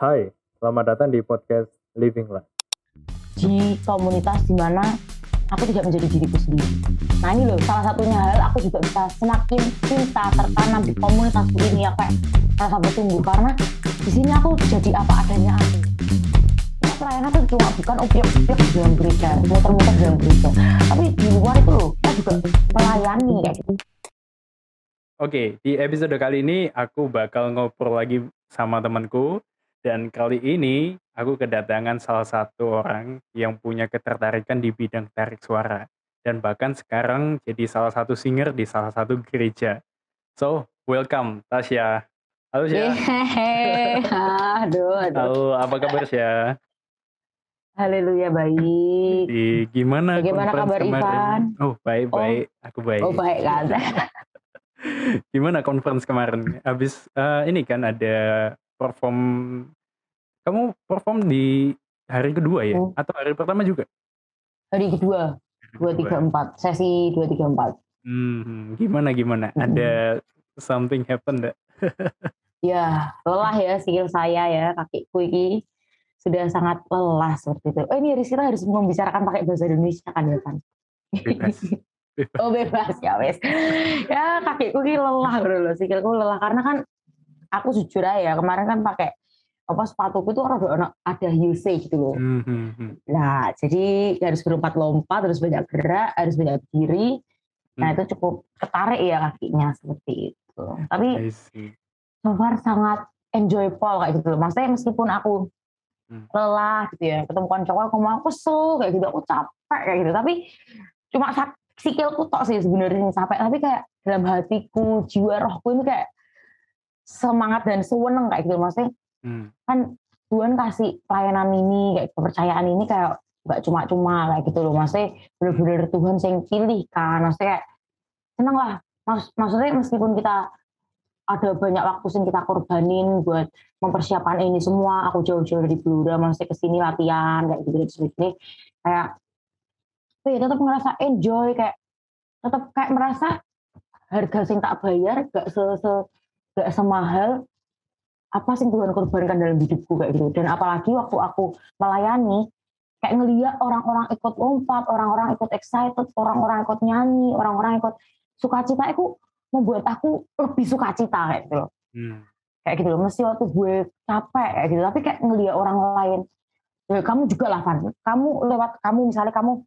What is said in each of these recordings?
Hai, selamat datang di podcast Living Life. di komunitas di mana aku tidak menjadi diriku sendiri. Nah ini loh salah satunya hal aku juga bisa semakin cinta tertanam di komunitasku ini ya kayak rasa bertumbuh karena di sini aku jadi apa adanya aku. Nah, pelayanan itu cuma bukan objek-objek di dalam gereja, muter-muter di dalam gereja. Tapi di luar itu loh, kita juga melayani kayak gitu. Oke, di episode kali ini aku bakal ngobrol lagi sama temanku dan kali ini aku kedatangan salah satu orang yang punya ketertarikan di bidang tarik suara dan bahkan sekarang jadi salah satu singer di salah satu gereja. So, welcome Tasya. Halo Tasya. Aduh, aduh. Halo, apa kabar Tasya? Haleluya baik. Di gimana Bagaimana kabar kemarin? Ivan? Oh, baik, Oh. baik. Aku baik. Oh baik kan. Gimana conference kemarin? Habis eh, ini kan ada perform kamu perform di hari kedua ya Hmm. atau hari pertama juga? Hari kedua, dua tiga empat sesi dua tiga empat. Hmm, gimana gimana? Hmm. Ada something happen enggak? Ya lelah ya skill saya ya kakiku ini sudah sangat lelah seperti itu. Oh ini Rizky harus membicarakan pakai bahasa Indonesia kan ya kan? Bebas. Bebas. oh bebas ya wes. ya kakiku ini lelah bro loh, sikilku lelah karena kan aku jujur aja ya kemarin kan pakai apa sepatuku tuh rada ono- ada usage gitu loh. Hmm, hmm. Nah jadi harus berlompat-lompat, harus banyak gerak, harus banyak diri. Nah Hmm. itu cukup ketarik ya kakinya seperti itu. Tapi so far sangat enjoyable kayak gitu loh. Maksudnya meskipun aku lelah gitu ya, ketemu konco aku mau aku kesel kayak gitu, aku capek kayak gitu. Tapi cuma sikilku tok sih sebenarnya yang capek. Tapi kayak dalam hatiku, jiwa rohku ini kayak semangat dan seweneng kayak gitu. Maksudnya Hmm. kan Tuhan kasih pelayanan ini kayak kepercayaan ini kayak nggak cuma-cuma kayak gitu loh. Maksudnya bener-bener Tuhan yang pilih kan. Maksudnya kayak seneng lah. Mas, maksudnya meskipun kita ada banyak waktu yang kita korbanin buat mempersiapkan ini semua aku jauh-jauh dari Blora maksudnya ke sini latihan kayak gitu gitu gitu kayak tapi tetap ngerasa enjoy kayak tetap kayak merasa harga yang tak bayar gak se, se gak semahal apa sih Tuhan korbankan dalam hidupku kayak gitu. Dan apalagi waktu aku melayani kayak ngeliat orang-orang ikut lompat orang-orang ikut excited orang-orang ikut nyanyi orang-orang ikut sukacita itu membuat aku lebih sukacita kayak gitu loh. Hmm. kayak gitu loh mesti waktu gue capek kayak gitu. Tapi kayak ngeliat orang lain ya, kamu juga lah Van. Kamu lewat kamu misalnya kamu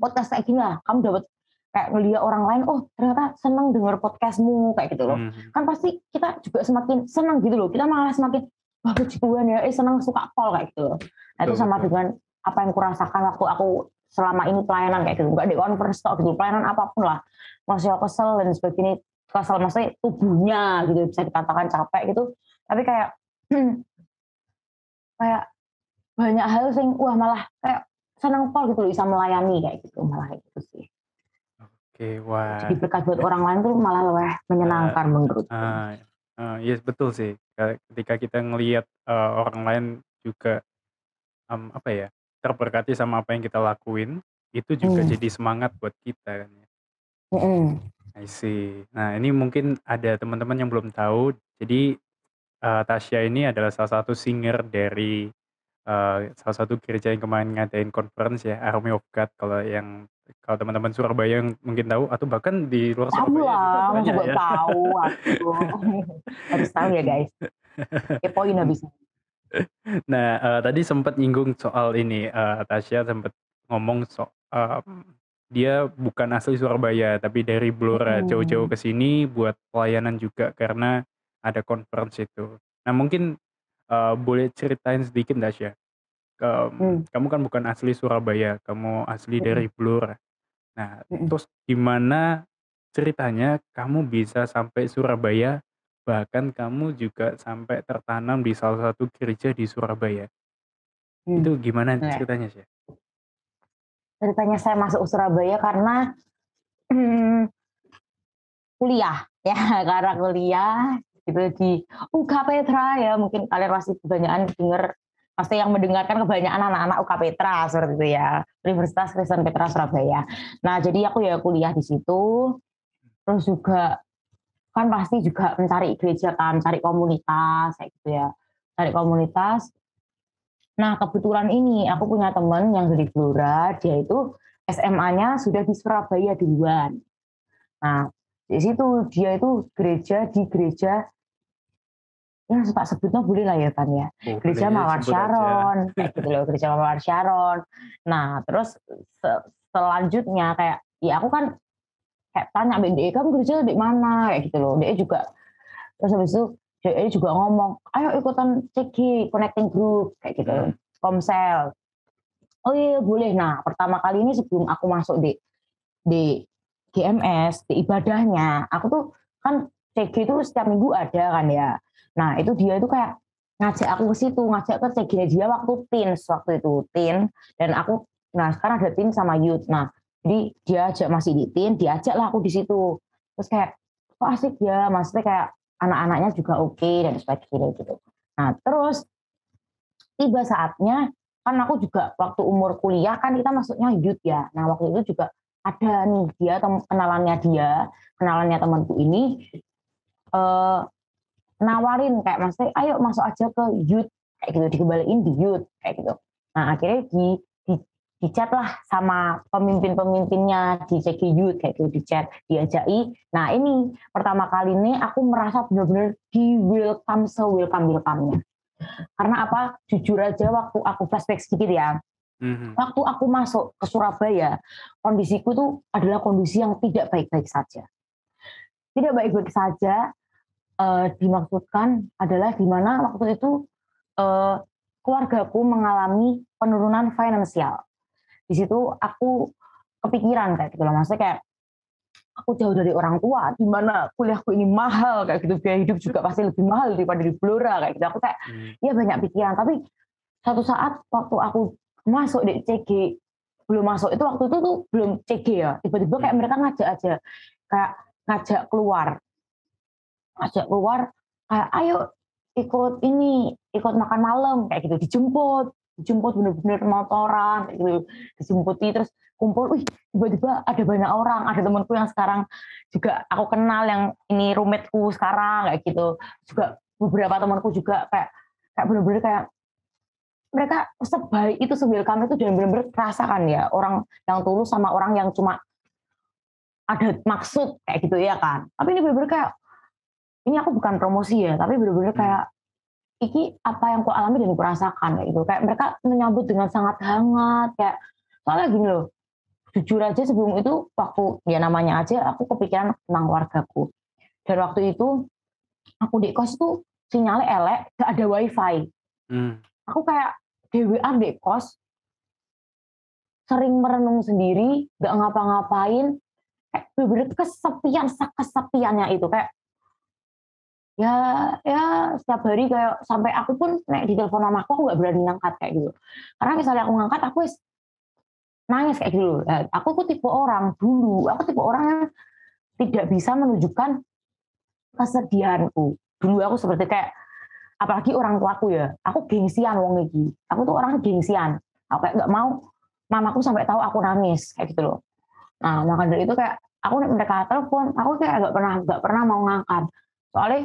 podcast kayak gini lah kamu dapat kayak ngeliat orang lain oh ternyata seneng denger podcastmu kayak gitu loh. Hmm. kan pasti kita juga semakin senang gitu loh. Kita malah semakin wah puji Tuhan ya eh senang suka pol kayak gitu loh. Nah, itu sama dengan apa yang kurasakan waktu aku selama ini pelayanan kayak gitu. Nggak di conference talk gitu pelayanan apa pun lah. Masih aku kesel dan sebagainya. Kesel maksudnya tubuhnya gitu bisa dikatakan capek gitu. Tapi kayak kayak banyak hal yang wah malah kayak senang pol gitu loh bisa melayani kayak gitu. Malah kayak gitu sih Oke, wah. jadi berkat buat orang lain tuh malah lebih menyenangkan menurut Ah, ah, iya betul sih. Ka- Ketika kita ngelihat eh, orang lain juga em, apa ya terberkati sama apa yang kita lakuin, itu juga Hmm. jadi semangat buat kita kan ya. Mm-mm. I see. Nah ini mungkin ada teman-teman yang belum tahu. Jadi eh, Tasya ini adalah salah satu singer dari eh, salah satu gereja yang kemarin ngadain conference ya, Army of God. Kalau yang kalau teman-teman Surabaya yang mungkin tahu atau bahkan di luar Tahu Surabaya juga lah, masa banyak ya. tahu. Aduh. Harus tahu ya guys. Kepoin habis. Nah, eh, tadi sempat nyinggung soal ini, eh, Tasya sempat ngomong soal dia bukan asli Surabaya, tapi dari Blora jauh-jauh ke sini buat pelayanan juga karena ada conference itu. Nah, mungkin eh, boleh ceritain sedikit Tasya. Ke- Hmm. Kamu kan bukan asli Surabaya, kamu asli Mm-mm. dari Blora. Nah, Mm-mm. terus gimana ceritanya kamu bisa sampai Surabaya, bahkan kamu juga sampai tertanam di salah satu gereja di Surabaya. Hmm. Itu gimana Nah. ceritanya sih? Ceritanya saya masuk Surabaya karena hmm, kuliah ya karena kuliah gitu di UK Petra ya mungkin kalian pasti kebanyakan dengar pasti yang mendengarkan kebanyakan anak-anak UK Petra seperti itu ya Universitas Kristen Petra Surabaya. Nah jadi aku ya kuliah di situ terus juga kan pasti juga mencari gereja kan, mencari komunitas kayak gitu ya. cari komunitas nah kebetulan ini aku punya teman yang dari Blora dia itu SMA-nya sudah di Surabaya duluan nah di situ dia itu gereja di gereja yang tak sebutnya boleh lah ya kan ya. Oh, gereja Mawar Sharon kayak gitu loh gereja Mawar Sharon. Nah terus se selanjutnya kayak ya aku kan kayak tanya dia kamu gereja di mana? Kayak gitu loh. Dia juga terus habis itu dia juga ngomong ayo ikutan CG connecting group kayak gitu hmm. komsel. Oh iya boleh. Nah pertama kali ini sebelum aku masuk di di GMS di ibadahnya aku tuh kan CG itu setiap minggu ada kan ya nah itu dia itu kayak ngajak aku ke situ ngajak ke CG dia waktu teens waktu itu teen dan aku nah sekarang ada teen sama youth nah jadi dia ajak masih di teen diajak lah aku di situ terus kayak kok asik ya maksudnya kayak anak-anaknya juga oke okay, dan sebagainya gitu. Nah terus tiba saatnya kan aku juga waktu umur kuliah kan kita masuknya youth ya. Nah waktu itu juga ada nih dia kenalannya dia kenalannya temanku ini eh, nawarin kayak mas ayo masuk aja ke youth kayak gitu dikembaliin di youth kayak gitu. Nah akhirnya di dicat lah sama pemimpin-pemimpinnya di CG Youth kayak gitu dicat diajai. Nah ini pertama kali ini aku merasa benar-benar di welcome se welcome welcome-nya. Karena apa? Jujur aja waktu aku flashback sedikit ya. Mm-hmm. waktu aku masuk ke Surabaya kondisiku tuh adalah kondisi yang tidak baik-baik saja. Tidak baik-baik saja uh, dimaksudkan adalah di mana waktu itu uh, keluargaku mengalami penurunan finansial. Di situ aku kepikiran kayak gitu loh. Maksudnya kayak aku jauh dari orang tua di mana kuliahku ini mahal kayak gitu. Biaya hidup juga pasti lebih mahal daripada di Blora kayak gitu. Aku kayak hmm. ya banyak pikiran. Tapi satu saat waktu aku masuk di CG belum masuk itu waktu itu tuh belum CG ya. Tiba-tiba kayak hmm. mereka ngajak aja kayak ngajak keluar ngajak keluar kayak ayo ikut ini ikut makan malam kayak gitu dijemput dijemput bener-bener motoran gitu dijemputi terus kumpul wih tiba-tiba ada banyak orang ada temanku yang sekarang juga aku kenal yang ini rumetku sekarang kayak gitu. Juga beberapa temanku juga kayak kayak bener-bener kayak mereka sebaik itu kami itu dan benar-benar rasakan ya orang yang tulus sama orang yang cuma ada maksud kayak gitu ya kan. Tapi ini benar-benar kayak ini aku bukan promosi ya tapi benar-benar kayak iki apa yang ku alami dan ku rasakan kayak gitu. Kayak mereka menyambut dengan sangat hangat kayak soalnya gini loh jujur aja sebelum itu waktu ya namanya aja aku kepikiran tentang wargaku dan waktu itu aku di kos tuh sinyalnya elek gak ada wifi. Hmm. aku kayak dewean di kos sering merenung sendiri gak ngapa-ngapain kayak bener-bener kesepian kesepiannya itu. Kayak ya ya setiap hari kayak sampai aku pun naik di telepon mamaku aku nggak berani ngangkat kayak gitu. Karena misalnya aku ngangkat aku nangis kayak gitu nah, aku tuh tipe orang dulu aku tipe orang yang tidak bisa menunjukkan kesedihanku. Dulu aku seperti kayak apalagi orang tuaku ya aku gengsian wong iki. Aku tuh orang gengsian. Aku kayak nggak mau mamaku sampai tahu aku nangis kayak gitu loh. Nah maka dari itu kayak aku mereka telepon aku kayak nggak pernah nggak pernah mau ngangkat. Soalnya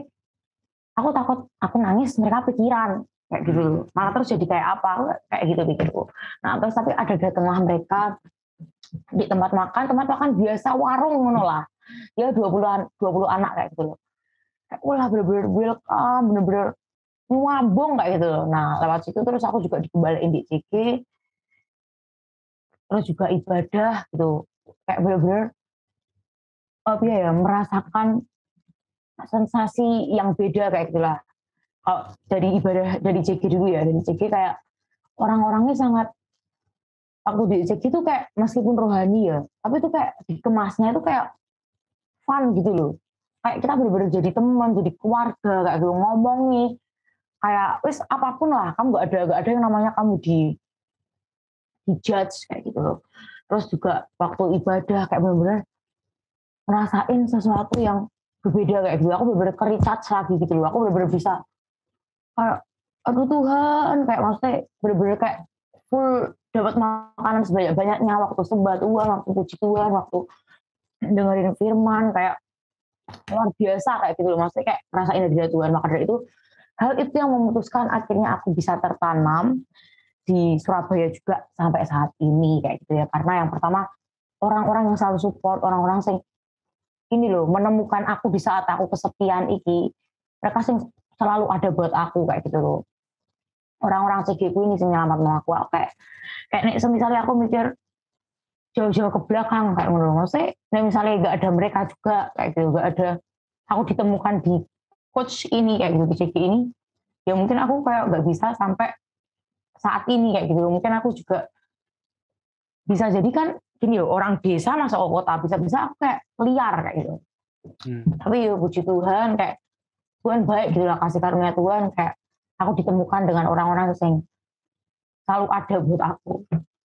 aku takut aku nangis mereka pikiran. Kayak gitu. Hmm. malah terus jadi kayak apa? Kayak gitu pikirku. Nah terus tapi ada datanglah mereka di tempat makan tempat makan biasa warung ngono lah. Ya 20 20 anak kayak gitu. Loh kayak wah bener-bener welcome bener-bener ngabung kayak gitu. Loh nah lewat situ terus aku juga dikembaliin di CG terus juga ibadah gitu. Kayak bener-bener apa ya merasakan sensasi yang beda kayak gitulah. Kalau dari ibadah dari CG dulu ya dari CG kayak orang-orangnya sangat waktu di CG itu kayak meskipun rohani ya tapi itu kayak dikemasnya itu kayak fun gitu loh. Kayak kita benar-benar jadi teman jadi keluarga kayak gitu ngomong nih kayak wis apa pun lah kamu gak ada gak ada yang namanya kamu di di judge kayak gitu loh. Terus juga waktu ibadah kayak benar-benar ngerasain sesuatu yang berbeda kayak gitu. Aku bener-bener kericharge lagi gitu loh. Aku bener-bener bisa aduh Tuhan kayak maksudnya bener-bener kayak full dapat makanan sebanyak-banyaknya waktu sebat Tuhan waktu puji Tuhan waktu dengerin firman kayak luar biasa kayak gitu loh. Maksudnya kayak ngerasain dari Tuhan. Maka dari itu hal itu yang memutuskan akhirnya aku bisa tertanam di Surabaya juga sampai saat ini kayak gitu ya. Karena yang pertama orang-orang yang selalu support orang-orang yang ini loh menemukan aku di saat aku kesepian iki mereka sing selalu ada buat aku kayak gitu loh. Orang-orang CG ini sing nyelamat aku kayak kayak nih misalnya aku mikir jauh-jauh ke belakang kayak ngono. Maksudnya nah misalnya nggak ada mereka juga kayak gitu nggak ada aku ditemukan di coach ini kayak gitu di CG ini ya mungkin aku kayak nggak bisa sampai saat ini kayak gitu mungkin aku juga bisa jadi kan gini loh orang desa masuk ke kota bisa-bisa aku kayak liar kayak gitu. Hmm. tapi ya puji Tuhan kayak Tuhan baik gitu lah kasih karunia Tuhan kayak aku ditemukan dengan orang-orang yang selalu ada buat aku.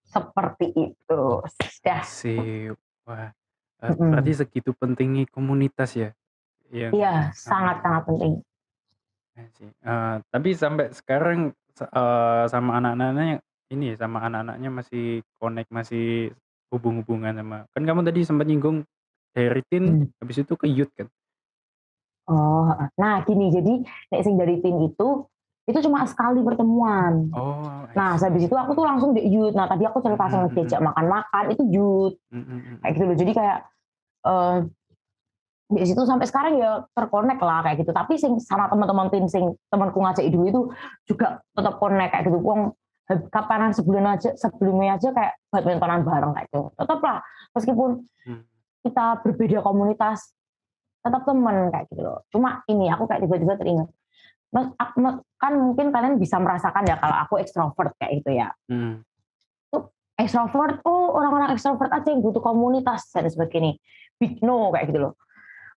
Seperti itu. Sudah sih wah -hmm. berarti segitu pentingnya komunitas ya? Iya. Sangat sangat penting. Uh, tapi sampai sekarang uh, sama anak-anaknya ini sama anak-anaknya masih connect masih hubung-hubungan sama kan kamu tadi sempat nyinggung dari tin hmm. habis itu ke youth kan oh nah gini jadi nek sing dari tin itu itu cuma sekali pertemuan. Oh, nah, habis itu aku tuh langsung di youth. Nah, tadi aku cerita sama mm -hmm. diajak makan-makan itu youth. Mm -hmm. Kayak gitu loh. Jadi kayak uh, di situ sampai sekarang ya terkonek lah kayak gitu. Tapi sing sama teman-teman tim sing temanku ngajak dulu itu juga tetap konek kayak gitu. Wong kapanan sebulan aja sebelumnya aja kayak badmintonan bareng kayak gitu. Tetap lah meskipun hmm. kita berbeda komunitas tetap teman kayak gitu loh. Cuma ini aku kayak tiba-tiba teringat kan mungkin kalian bisa merasakan ya kalau aku ekstrovert kayak gitu ya. Hmm. Ekstrovert, oh orang-orang ekstrovert aja yang butuh komunitas dan sebagainya. Big no kayak gitu loh.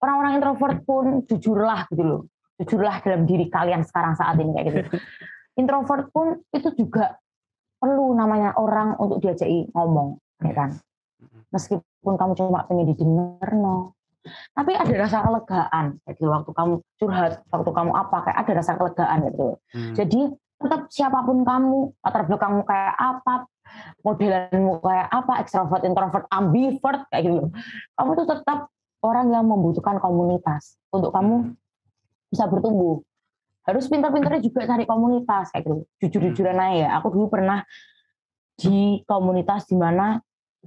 Orang-orang introvert pun jujurlah gitu loh. Jujurlah dalam diri kalian sekarang saat ini kayak gitu. introvert pun itu juga perlu namanya orang untuk diajaki ngomong, ya kan? Meskipun kamu cuma pengen didengar, no tapi ada rasa kelegaan. Gitu waktu kamu curhat waktu kamu apa kayak ada rasa kelegaan gitu. Hmm. jadi tetap siapa pun kamu latar belakangmu kayak apa modelanmu kayak apa ekstrovert introvert ambivert kayak gitu. Kamu tuh tetap orang yang membutuhkan komunitas. Untuk kamu hmm. bisa bertumbuh harus pintar-pintarnya juga cari komunitas kayak gitu jujur-jujuran aja ya aku dulu pernah di komunitas di mana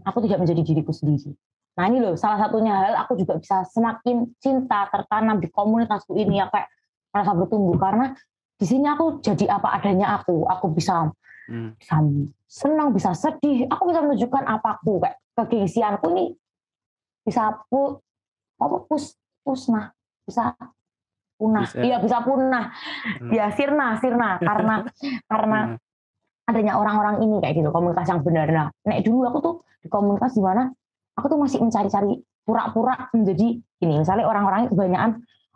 aku tidak menjadi diriku sendiri Nah ini loh salah satunya hal aku juga bisa semakin cinta tertanam di komunitasku ini ya kayak merasa bertumbuh karena di sini aku jadi apa adanya aku. Aku bisa hmm. bisa senang, bisa sedih. Aku bisa menunjukkan apaku kayak kegengsianku ini bisa pu apa pus pusnah bisa punah. Iya bisa punah. Hmm. Ya sirna sirna karena karena hmm. adanya orang-orang ini kayak gitu komunitas yang benar. Nah, nek dulu aku tuh di komunitas di mana aku tuh masih mencari-cari pura-pura menjadi ini misalnya orang-orang kebanyakan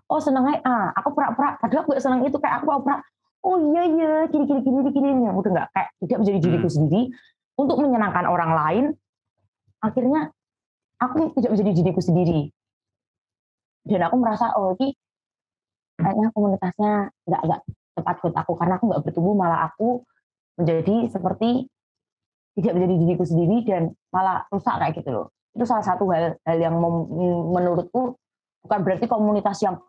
oh senengnya ah aku pura-pura padahal aku gak seneng itu kayak aku pura-pura oh iya iya gini gini gini gini ya udah nggak kayak tidak menjadi diriku hmm. sendiri untuk menyenangkan orang lain akhirnya aku tidak menjadi diriku sendiri dan aku merasa oh ini kayaknya komunitasnya nggak nggak tepat buat aku. Karena aku nggak bertumbuh malah aku menjadi seperti tidak menjadi diriku sendiri dan malah rusak kayak gitu loh. Itu salah satu hal hal yang menurutku bukan berarti komunitas yang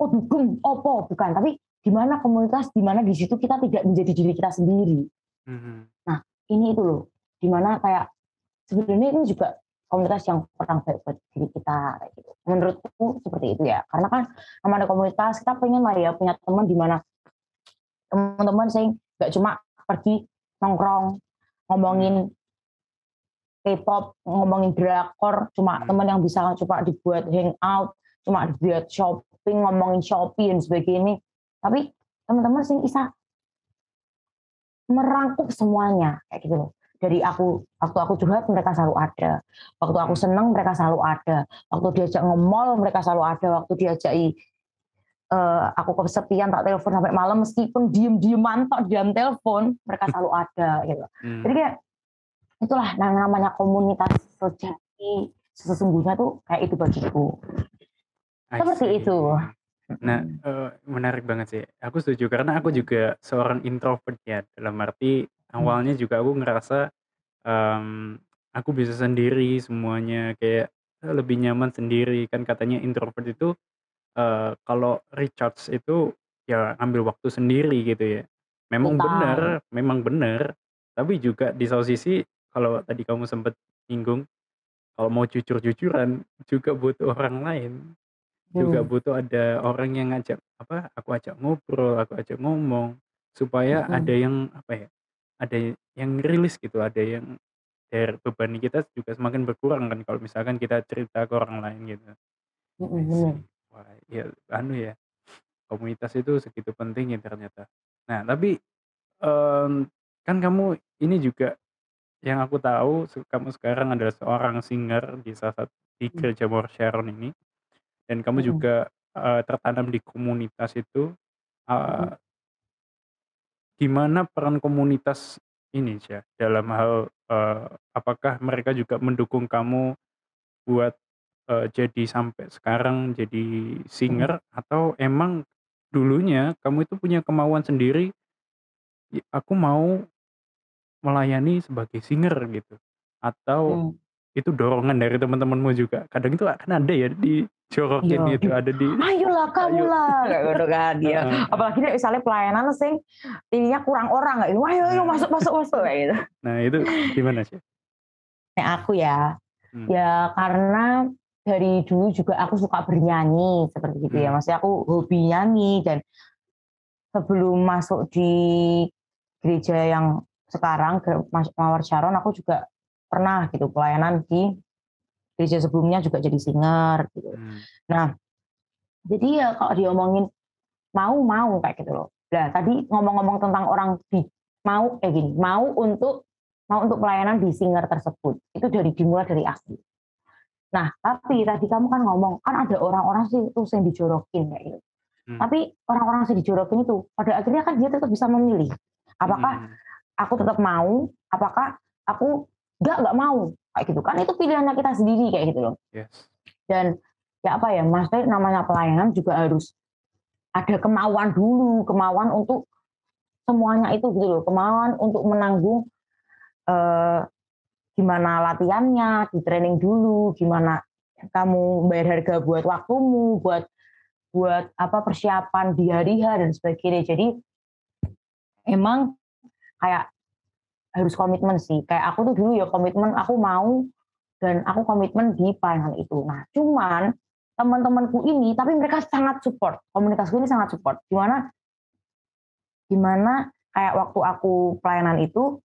oh dugem opo? Bukan. Tapi di mana komunitas di mana di situ kita tidak menjadi diri kita sendiri. Mm-hmm. nah ini itu loh. Di mana kayak sebenarnya ini juga komunitas yang kurang baik buat diri kita kayak gitu. Menurutku seperti itu ya. Karena kan namanya komunitas kita pengen lah ya punya teman di mana teman-teman saya nggak cuma pergi nongkrong ngomongin K-pop ngomongin drakor cuma hmm. teman yang bisa coba dibuat hangout cuma dibuat shopping ngomongin shopee dan sebagainya. Tapi teman-teman sih bisa merangkup semuanya kayak gitu loh dari aku waktu aku curhat mereka selalu ada. Waktu aku seneng mereka selalu ada. Waktu diajak nge-mall mereka selalu ada. Waktu diajak uh, aku kesepian tak telepon sampai malam meskipun diem-diem mantap di dalam telepon mereka selalu ada gitu. Hmm. jadi kayak itulah namanya komunitas sejati sesungguhnya tuh kayak itu bagiku. Seperti itu. Nah uh, menarik banget sih. Aku setuju karena aku juga seorang introvert ya dalam arti awalnya juga aku ngerasa um, aku bisa sendiri semuanya kayak eh, lebih nyaman sendiri kan katanya introvert itu uh, kalau recharge itu ya ngambil waktu sendiri gitu ya. Memang benar memang benar, tapi juga di satu sisi kalau tadi kamu sempet nyinggung, kalau mau jujur-jujuran juga butuh orang lain. Juga Hmm. butuh ada orang yang ngajak apa, aku ajak ngobrol, aku ajak ngomong, supaya ada Mhm. yang apa ya, ada yang rilis gitu, ada yang biar beban kita juga semakin berkurang kan kalau misalkan kita cerita ke orang lain gitu. I Mhm, bener. see. Wah, ya anu ya, komunitas itu segitu pentingnya ternyata. Nah tapi, mmm, kan kamu ini juga yang aku tahu se kamu sekarang adalah seorang singer di salah satu di Mmm. Gereja Mawar Sharon ini, dan kamu Mhm. juga, eee, tertanam di komunitas itu, Mhm. Gimana peran komunitas ini, Syah, dalam hal, eee, apakah mereka juga mendukung kamu buat, eee, jadi sampai sekarang jadi singer? Atau emang dulunya kamu itu punya kemauan sendiri, i aku mau melayani sebagai singer gitu, atau Mmm. Itu dorongan dari teman-temanmu juga? Kadang itu kan ada ya Iya, dijorokin gitu, di ada di "Ayolah ayo kamulah," kayak gitu kan, iya. Apalagi nek misalnya pelayanan sing ininya kurang orang kayak gitu, "Ayo ayo Nah. masuk masuk masuk," kayak gitu. Nah itu gimana, Syah? Nek aku ya, Mmm. ya karena dari dulu juga aku suka bernyanyi seperti gitu ya, Mmm. maksudnya aku hobi nyanyi dan sebelum masuk di gereja yang sekarang, Mawar Sharon, aku juga pernah gitu pelayanan di gereja sebelumnya juga jadi singer gitu. Mmm. Nah, jadi ya kalau diomongin mau, mau kayak gitu loh. Lah tadi ngomong-ngomong tentang orang di mau kayak gini, mau untuk mau untuk pelayanan di singer tersebut, itu dari dimulai dari aku. Nah, tapi tadi kamu kan ngomong, kan ada orang-orang sih itu yang dijorokin kayak gitu. Mmm. Tapi orang-orang yang dijorokin itu, pada akhirnya kan dia tetap bisa memilih, apakah Mhm. aku tetap mau, apakah aku enggak, enggak mau, kayak gitu. Kan itu pilihannya kita sendiri kayak gitu loh. Yes. Dan ya apa ya, maksudnya namanya pelayanan juga harus ada kemauan dulu, kemauan untuk semuanya itu gitu loh, kemauan untuk menanggung, eee, gimana latihannya, di-training dulu, gimana kamu bayar harga buat waktumu, buat buat apa, persiapan di hari H dan sebagainya. Jadi emang kayak harus komitmen sih, kayak aku tuh dulu ya komitmen aku mau dan aku komitmen di pelayanan itu. Nah, cuman teman-temanku ini, tapi mereka sangat support, komunitasku ini sangat support, di mana di mana kayak waktu aku pelayanan itu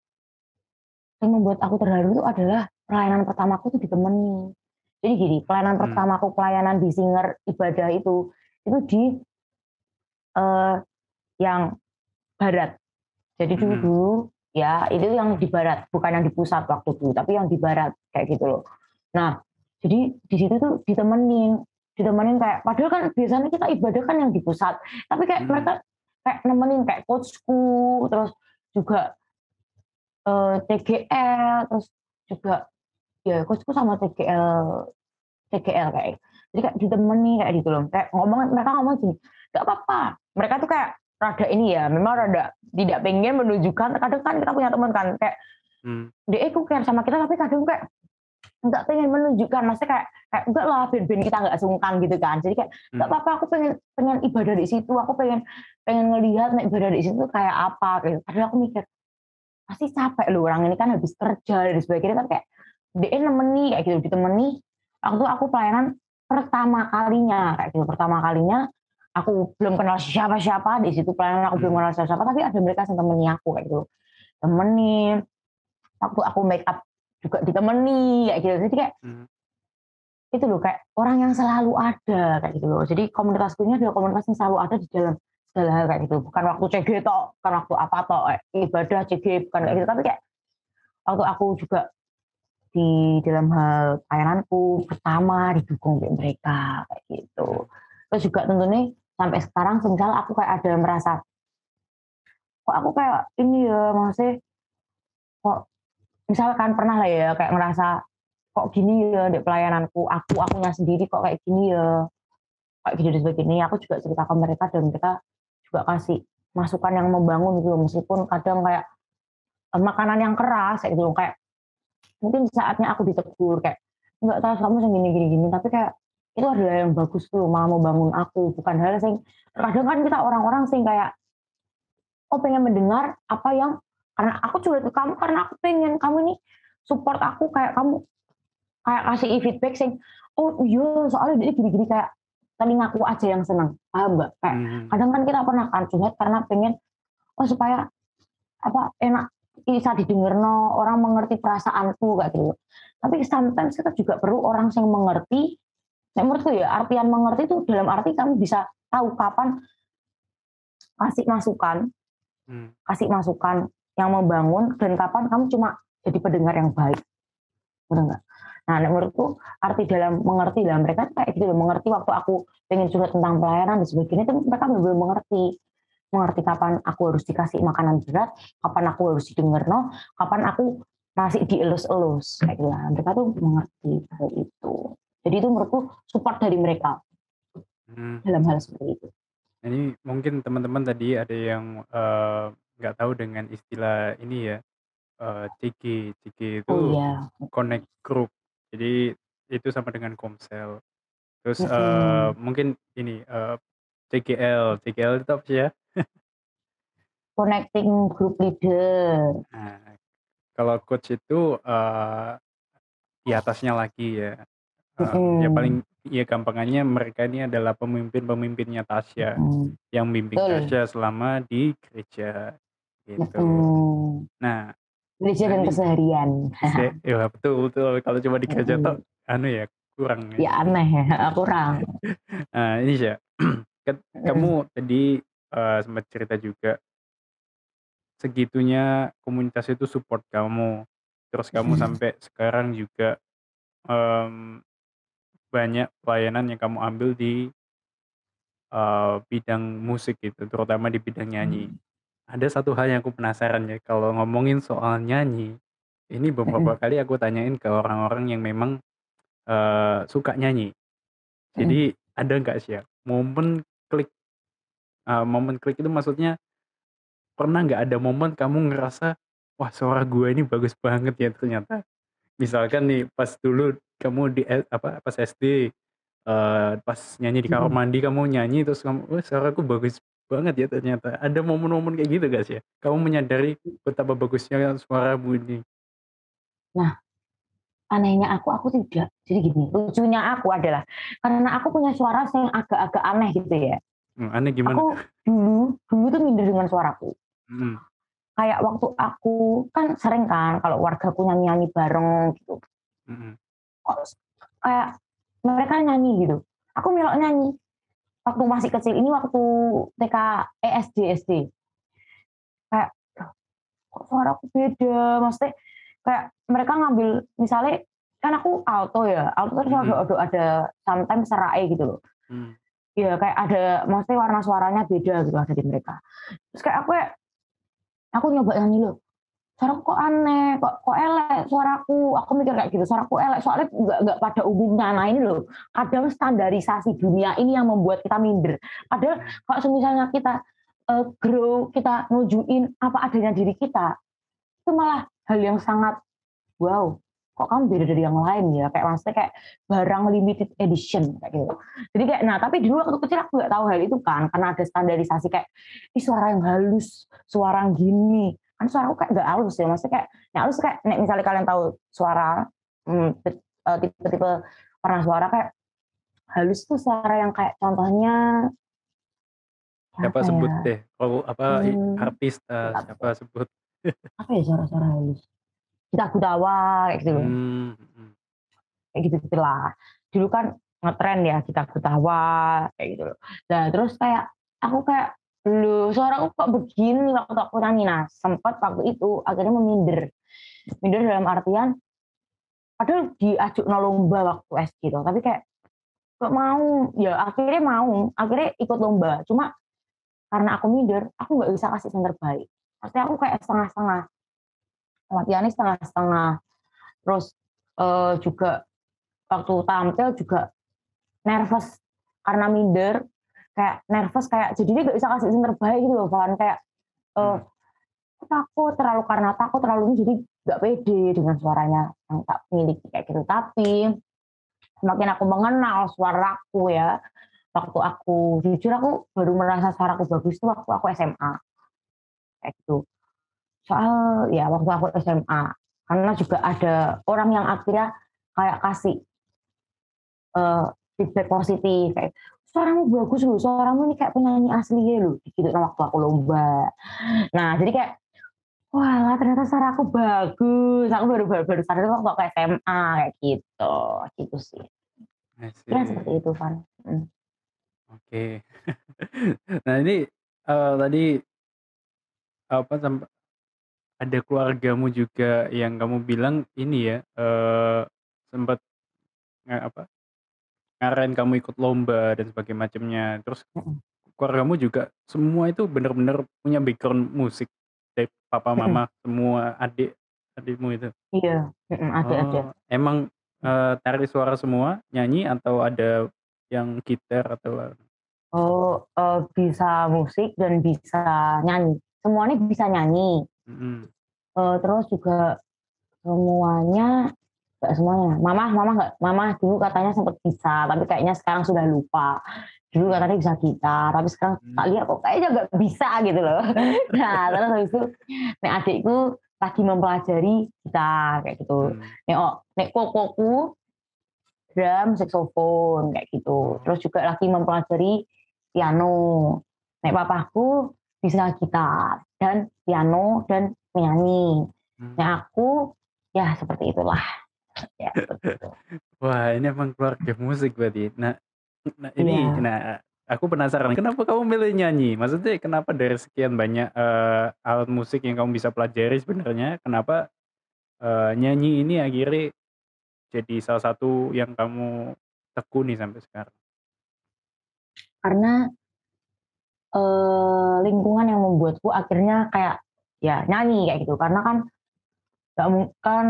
yang membuat aku terharu itu adalah pelayanan pertamaku tuh ditemani. Jadi gini, pelayanan Mmm. pertamaku pelayanan di singer ibadah itu, itu di, eee, yang barat. Jadi dulu Mhm. dulu ya itu yang di barat, bukan yang di pusat waktu dulu, tapi yang di barat kayak gitu loh. Nah, jadi di situ tuh ditemenin, ditemenin kayak padahal kan biasanya kita ibadah kan yang di pusat, tapi kayak Mhm. mereka kayak nemenin kayak coach-ku, terus juga, eee, TGL, terus juga ya coach-ku sama TGL TGL kayak jadi kayak ditemani kayak gitu loh, kayak ngomong mereka ngomong gini, "Nggak apa-apa." Mereka tuh kayak rada ini ya, memang rada tidak pengen menunjukkan kadang kan kita punya teman kan kayak, Mmm. "Dia itu care sama kita," tapi kadang kayak nggak pengen menunjukkan, maksudnya kayak kayak, "Enggak lah, ben-ben kita nggak sungkan," gitu kan. Jadi kayak, "Nggak Mhm. apa-apa, aku pengen pengen ibadah di situ, aku pengen pengen ngelihat nek ibadah di situ kayak apa," gitu. Padahal aku mikir, "Pasti capek loh orang ini kan habis kerja dan sebagainya," tapi kayak dia nemeni kayak gitu, ditemani waktu aku pelayanan pertama kalinya kayak gitu, pertama kalinya aku belum kenal siapa-siapa di situ pelayanan aku belum Mhm. kenal siapa-siapa, tapi ada mereka yang temani aku kayak gitu. Temenin, waktu aku make up juga ditemani kayak gitu. Jadi kayak Mhm. itu loh kayak orang yang selalu ada kayak gitu loh. Jadi komunitasku ini adalah komunitas yang selalu ada di dalam segala hal kayak gitu. Bukan waktu CG tok, bukan waktu apa tok, kayak ibadah CG bukan kayak gitu, tapi kayak waktu aku juga di dalam hal pelayananku pertama didukung oleh mereka kayak gitu. Terus juga tentunya sampai sekarang semisal aku kayak ada merasa kok aku kayak ini ya, maksudnya kok misalkan pernah lah ya kayak ngerasa kok gini ya di pelayananku, aku akunya sendiri kok kayak gini ya, kayak gini dan sebagainya. Aku juga cerita ke mereka dan mereka juga kasih masukan yang membangun gitu meskipun kadang kayak eee, makanan yang keras kayak gitu kayak mungkin saatnya aku ditegur kayak, "Nggak tahu kamu yang gini gini gini," tapi kayak itu adalah yang bagus tuh malah mau bangun aku. Bukan hal sing kadang kan kita orang-orang sing kayak oh pengen mendengar apa yang karena aku curhat ke kamu karena aku pengen kamu ini support aku kayak kamu kayak kasih feedback sing oh iya soalnya dia gini-gini kayak telingaku aja yang seneng. Paham mbak kayak hmm. kadang kan kita pernah kan curhat karena pengen oh supaya apa enak bisa didengar no orang mengerti perasaanku kayak gitu. Tapi sometimes kita juga perlu orang yang mengerti nah, menurutku ya artian mengerti itu dalam arti kamu bisa tahu kapan kasih masukan hmm. kasih masukan yang membangun dan kapan kamu cuma jadi pendengar yang baik. Benar nggak? Nah menurutku arti dalam mengerti dalam mereka kayak gitu mengerti waktu aku pengen curhat tentang pelayanan dan sebagainya itu mereka benar-benar mengerti. Mengerti kapan aku harus dikasih makanan berat kapan aku harus didengar no kapan aku masih dielus-elus kayak gitu mereka tuh mengerti hal itu jadi itu menurutku support dari mereka hmm. dalam hal seperti itu ini mungkin teman-teman tadi ada yang uh, nggak tahu dengan istilah ini ya, uh, CG. CG itu Oh, iya. connect group. Jadi itu sama dengan Komsel. Terus, uh, mungkin ini, uh, CGL. CGL itu apa sih ya? Connecting group leader. Nah, kalau coach itu, uh, di atasnya lagi ya, uh, ya paling ya gampangannya mereka ini adalah pemimpin-pemimpinnya Tasya, -hmm. yang bimbing Tasya selama di gereja. Gitu. Hmm. Nah, Gereja dan keseharian. ya betul betul. Kalau cuma di gereja tuh anu ya kurang. Ya, ya aneh ya, kurang. nah ini sih, kan kamu tadi uh, sempat cerita juga segitunya komunitas itu support kamu, terus kamu sampai sekarang juga um, banyak pelayanan yang kamu ambil di uh, bidang musik gitu, terutama di bidang nyanyi. Hmm. Ada satu hal yang aku penasaran ya, kalau ngomongin soal nyanyi, ini beberapa kali aku tanyain ke orang-orang yang memang, uh, suka nyanyi. Jadi ada nggak sih ya, momen klik, uh, momen klik itu maksudnya, pernah nggak ada momen kamu ngerasa, "Wah suara gue ini bagus banget ya ternyata." Misalkan nih pas dulu kamu di apa, pas SD, uh, pas nyanyi di kamar mandi kamu nyanyi terus kamu, "Wah suaraku bagus banget ya ternyata. Ada momen-momen kayak gitu sih ya? Kamu menyadari betapa bagusnya suara ini? Nah, anehnya aku, aku tidak. Jadi gini, lucunya aku adalah karena aku punya suara yang agak-agak aneh gitu ya. Hmm, aneh gimana? Aku dulu, dulu tuh minder dengan suaraku. Hmm. Kayak waktu aku kan sering kan kalau warga punya nyanyi bareng gitu. Hmm. kayak mereka nyanyi gitu. Aku melok nyanyi waktu masih kecil ini waktu TK ESD SD kayak kok suara aku beda maksudnya kayak mereka ngambil misalnya kan aku alto ya alto terus hmm. ada, ada sometimes serai gitu loh hmm. ya kayak ada maksudnya warna suaranya beda gitu ada di mereka terus kayak aku kayak aku nyoba nyanyi loh suara kok aneh kok kok elek suaraku? Aku mikir kayak gitu suaraku elek. Soalnya nggak nggak pada umumnya. Nah ini loh kadang standarisasi dunia ini yang membuat kita minder. Padahal kalau misalnya kita uh, grow kita nujuin apa adanya diri kita itu malah hal yang sangat wow kok kamu beda dari yang lain ya? Kayak maksudnya kayak barang limited edition kayak gitu. Jadi kayak nah tapi dulu waktu kecil aku nggak tahu hal itu kan karena ada standarisasi kayak Ih, suara yang halus suara yang gini kan suara aku kayak gak halus ya maksudnya kayak yang halus kayak nek misalnya kalian tahu suara hmm, eh, tipe-tipe warna suara kayak halus tuh suara yang kayak contohnya siapa ya? sebut deh? Kalau apa hmm, artis uh, siapa sebut? Apa ya suara-suara halus? Kita gutawa kayak gitu. Hmm, hmm. kayak gitu gitulah dulu kan ngetren ya kita gutawa kayak gitu loh. Nah terus kayak aku kayak lu suara aku kok begini waktu aku nyanyi nah sempat waktu itu akhirnya meminder. Minder dalam artian padahal diajuk lomba waktu SD gitu. Tapi kayak kok mau? Ya akhirnya mau akhirnya ikut lomba. Cuma karena aku minder aku nggak bisa kasih yang terbaik. Artinya aku kayak setengah-setengah. Latihannya setengah-setengah. Terus uh, juga waktu tampil juga nervous karena minder kayak nervous kayak jadi dia gak bisa kasih yang terbaik gitu loh kan kayak uh, takut terlalu karena takut terlalu jadi gak pede dengan suaranya yang tak miliki kayak gitu tapi semakin aku mengenal suaraku ya, waktu aku jujur aku baru merasa suaraku bagus itu waktu aku SMA. Kayak gitu. Soal ya waktu aku SMA, karena juga ada orang yang akhirnya kayak kasih uh, feedback positif kayak suaramu bagus loh, suaramu ini kayak penyanyi asli ya loh, gitu kan waktu aku lomba. Nah jadi kayak wah ternyata suara aku bagus, aku baru baru, baru sadar waktu aku SMA kayak gitu, gitu sih. Ya seperti itu kan. Hmm. Oke. Nah ini, uh, tadi apa, sampai ada keluargamu juga yang kamu bilang ini ya, uh, sempat nggak apa, ngarahin kamu ikut lomba dan sebagainya macamnya. Terus keluargamu juga semua itu benar-benar punya background musik? Dari papa, mama, semua adik adikmu itu? Iya, adik-adik. Oh, emang, uh, tarik suara semua, nyanyi atau ada yang gitar atau Oh, uh, bisa musik dan bisa nyanyi. Semuanya bisa nyanyi. Mhm. Uh, terus juga semuanya nggak semuanya. Mama mama nggak mama dulu katanya sempat bisa, tapi kayaknya sekarang sudah lupa. Dulu katanya bisa gitar, tapi sekarang hmm. tak lihat kok kayaknya nggak bisa gitu loh. Nah, terus habis itu nek adikku lagi mempelajari gitar kayak gitu. Hmm. Nek oh, nek kokoku drum, saxophone kayak gitu. Terus juga lagi mempelajari piano. Nek papaku bisa gitar dan piano dan menyanyi. Hmm. Nek aku ya seperti itulah. Ya, Wah, ini emang keluarga musik berarti. Nah, nah ini ya. nah aku penasaran kenapa kamu milih nyanyi? Maksudnya kenapa dari sekian banyak uh, alat musik yang kamu bisa pelajari sebenarnya, kenapa uh, nyanyi ini akhirnya jadi salah satu yang kamu tekuni sampai sekarang? Karena, uh, lingkungan yang membuatku akhirnya kayak, ya nyanyi kayak gitu. Karena kan nggak kan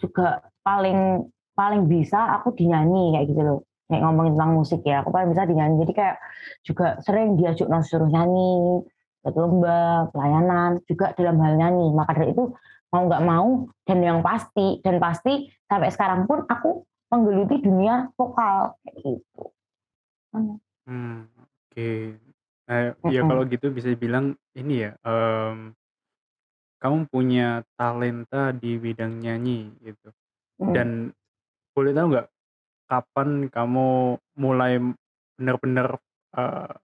juga paling paling bisa aku dinyanyi kayak gitu loh. Nek ngomongin tentang musik ya, aku paling bisa dinyanyi. Jadi kayak juga sering diajuk suruh nyanyi, ikut lomba, pelayanan, juga dalam hal nyanyi. Maka dari itu mau nggak mau dan yang pasti dan pasti sampai sekarang pun aku menggeluti dunia vokal kayak gitu. Hmm, oke. Nah, ya kalau gitu bisa dibilang ini ya, um, kamu punya talenta di bidang nyanyi gitu. Hmm. Dan boleh tahu nggak kapan kamu mulai benar-benar uh,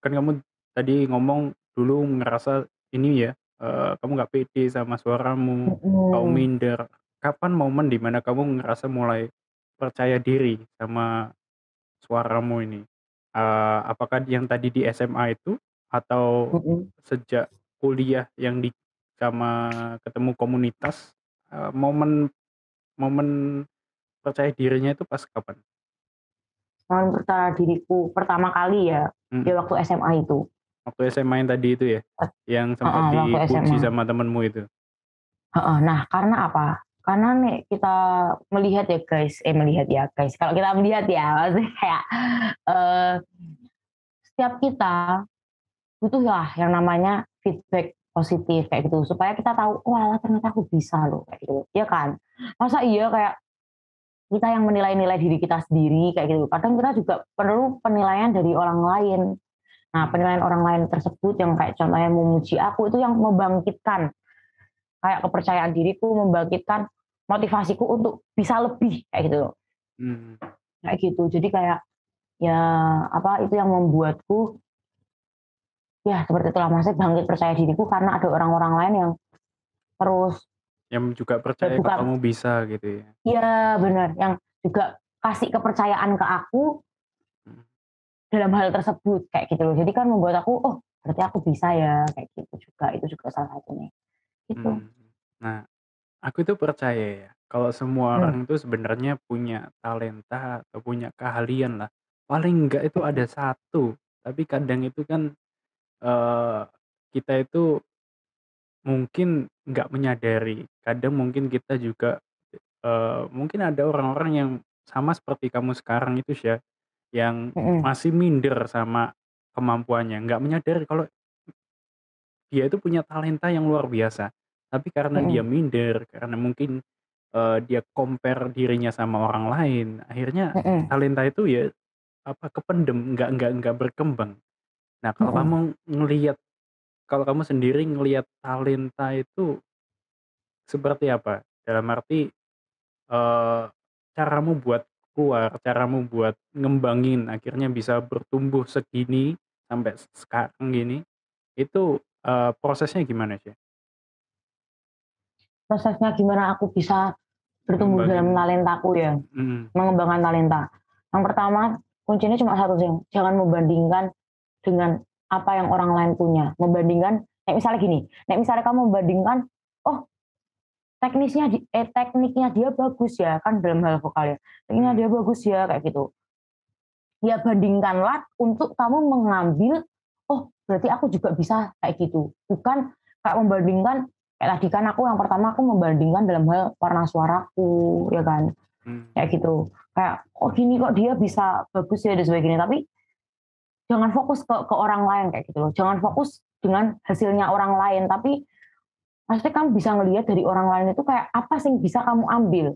kan kamu tadi ngomong dulu ngerasa ini ya, uh, kamu nggak pede sama suaramu, kamu minder. Kapan momen di mana kamu ngerasa mulai percaya diri sama suaramu ini? uh, apakah yang tadi di SMA itu atau mm-hmm. sejak kuliah yang di sama ketemu komunitas uh, momen momen percaya dirinya itu pas kapan? Momen percaya diriku pertama kali ya hmm. ya waktu SMA itu. Waktu SMA yang tadi itu ya, yang sempat uh, dipuji sama temenmu itu. Uh, uh, nah karena apa? Karena nih kita melihat ya guys, eh melihat ya guys. Kalau kita melihat ya, maksudnya kayak uh, setiap kita butuh lah yang namanya feedback positif kayak gitu supaya kita tahu wah ternyata aku bisa loh kayak gitu ya kan masa iya kayak kita yang menilai-nilai diri kita sendiri kayak gitu kadang kita juga perlu penilaian dari orang lain nah penilaian orang lain tersebut yang kayak contohnya memuji aku itu yang membangkitkan kayak kepercayaan diriku membangkitkan motivasiku untuk bisa lebih kayak gitu. Hmm. Kayak gitu. Jadi kayak ya apa itu yang membuatku ya seperti itulah masih bangkit percaya diriku karena ada orang-orang lain yang terus yang juga percaya bukan, kamu bisa gitu ya. Iya benar, yang juga kasih kepercayaan ke aku hmm. dalam hal tersebut kayak gitu loh. Jadi kan membuat aku oh berarti aku bisa ya kayak gitu juga itu juga salah satunya. Gitu. Hmm. Nah, aku itu percaya ya, kalau semua hmm. orang itu sebenarnya punya talenta atau punya keahlian lah. Paling enggak itu ada satu, tapi kadang itu kan uh, kita itu mungkin nggak menyadari. Kadang mungkin kita juga uh, mungkin ada orang-orang yang sama seperti kamu sekarang itu ya, yang masih minder sama kemampuannya, nggak menyadari kalau dia itu punya talenta yang luar biasa. Tapi karena dia minder, karena mungkin eee, dia compare dirinya sama orang lain, akhirnya Mhm. talenta itu ya, apa, kependem, nggak nggak nggak berkembang. Nah, kalau Mhm. kamu ngelihat kalau kamu sendiri ngelihat talenta itu seperti apa? Dalam arti, eee, caramu buat keluar, caramu buat ngembangin akhirnya bisa bertumbuh segini sampai se sekarang gini, itu, eee, prosesnya gimana sih? Prosesnya gimana aku bisa bertumbuh dalam Ngembangin talentaku ya, mhm. mengembangkan talenta. Yang pertama, kuncinya cuma satu sih, jangan membandingkan dengan apa yang orang lain punya. Membandingkan kayak misalnya gini, nek misalnya kamu membandingkan, "Oh, teknisnya eh, tekniknya dia bagus ya," kan dalam hal vokal ya, "tekniknya Mmm. dia bagus ya," kayak gitu. Ya bandingkanlah untuk kamu mengambil, "Oh, berarti aku juga bisa kayak gitu." Bukan kayak membandingkan kayak tadi kan aku yang pertama aku membandingkan dalam hal warna suaraku, ya kan, Mmm. kayak gitu. Kayak, "Oh gini kok dia bisa bagus ya," dan sebagainya. Tapi jangan fokus ke ke orang lain kayak gitu loh, jangan fokus dengan hasilnya orang lain, tapi maksudnya kamu bisa ngelihat dari orang lain itu kayak apa sih yang bisa kamu ambil.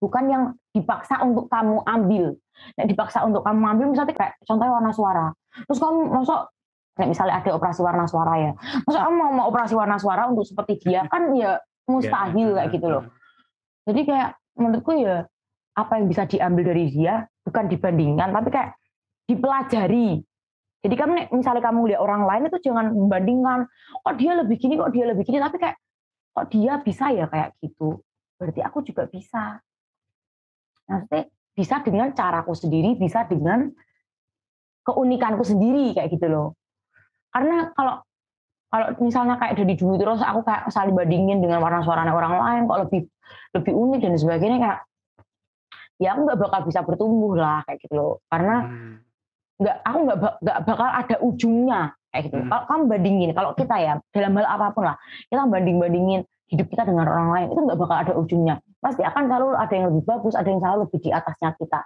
Bukan yang dipaksa untuk kamu ambil. Nek dipaksa untuk kamu ambil misalnya kayak contohnya warna suara, terus kamu masa nek misalnya ada operasi warna suara ya, masa kamu mau mau operasi warna suara untuk seperti dia, kan ya mustahil kayak gitu loh. Jadi kayak menurutku ya, apa yang bisa diambil dari dia, bukan dibandingkan, tapi kayak dipelajari. Jadi kamu misalnya kamu lihat orang lain itu jangan membandingkan, "Kok dia lebih gini kok dia lebih gini," tapi kayak, "Kok dia bisa ya kayak gitu, berarti aku juga bisa." Maksudnya bisa dengan caraku sendiri, bisa dengan keunikanku sendiri, kayak gitu loh. Karena kalau kalau misalnya kayak dari dulu terus aku kayak saling bandingin dengan warna suaranya orang lain kok lebih lebih unik dan sebagainya, kayak ya aku nggak bakal bisa bertumbuh lah, kayak gitu loh. Karena Mmm. Nggak aku nggak nggak bakal ada ujungnya, kayak gitu. Mhm. Kalau kamu bandingin, kalau kita ya, dalam hal apa pun lah, kita banding-bandingin hidup kita dengan orang lain, itu nggak bakal ada ujungnya. Pasti akan selalu ada yang lebih bagus, ada yang selalu lebih di atasnya kita,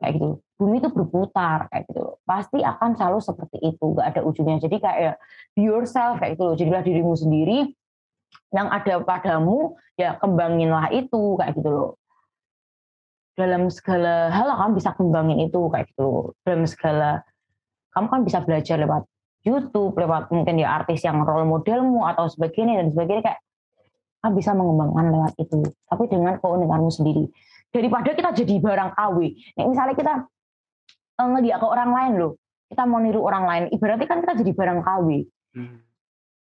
kayak gitu. Bumi itu berputar, kayak gitu. Pasti akan selalu seperti itu, nggak ada ujungnya. Jadi kayak ya, be yourself, kayak gitu loh. Jadilah dirimu sendiri, yang ada padamu, ya kembanginlah itu, kayak gitu loh. Dalam segala hal kamu bisa kembangin itu, kayak gitu. Dalam segala kamu kan bisa belajar lewat YouTube, lewat mungkin ya artis yang role modelmu atau sebagainya dan sebagainya, kayak kamu bisa mengembangkan lewat itu, tapi dengan keunikanmu sendiri. Daripada kita jadi barang KW. Nek misalnya kita, eee, ngelihat ke orang lain loh, kita mau niru orang lain, ibaratnya kan kita jadi barang KW. Mmm.